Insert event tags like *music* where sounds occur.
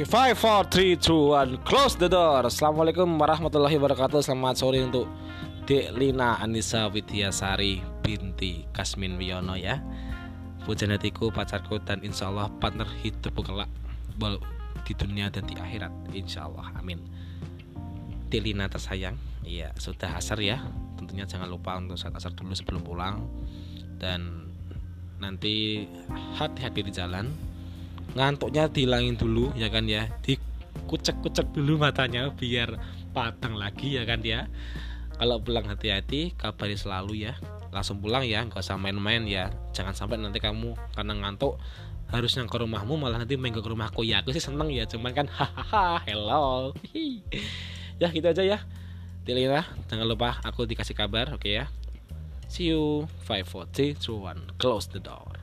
Five, four, three, two, one, close the door. Assalamualaikum warahmatullahi wabarakatuh. Selamat sore untuk Dek Lina Anissa Widyasari binti Kasmin Wiono ya. Pujian hatiku, pacarku dan insya Allah partner hidup kelak di dunia dan di akhirat insya Allah amin. Dek Lina tersayang, iya sudah asar ya. Tentunya jangan lupa untuk saat asar dulu sebelum pulang dan nanti hati-hati di jalan ngantuknya dihilangin dulu ya kan ya. Dikucek-kucek dulu matanya biar patang lagi ya kan ya. Kalau pulang hati-hati kabari selalu ya. Langsung pulang ya nggak usah main-main ya. Jangan sampai nanti kamu karena ngantuk harus ke rumahmu malah nanti main ke rumahku. Ya aku sih seneng ya cuman kan *laughs* hahaha hello. Ya gitu aja ya. Tilina jangan lupa aku dikasih kabar oke okay ya. See you. Five four three two one. Close the door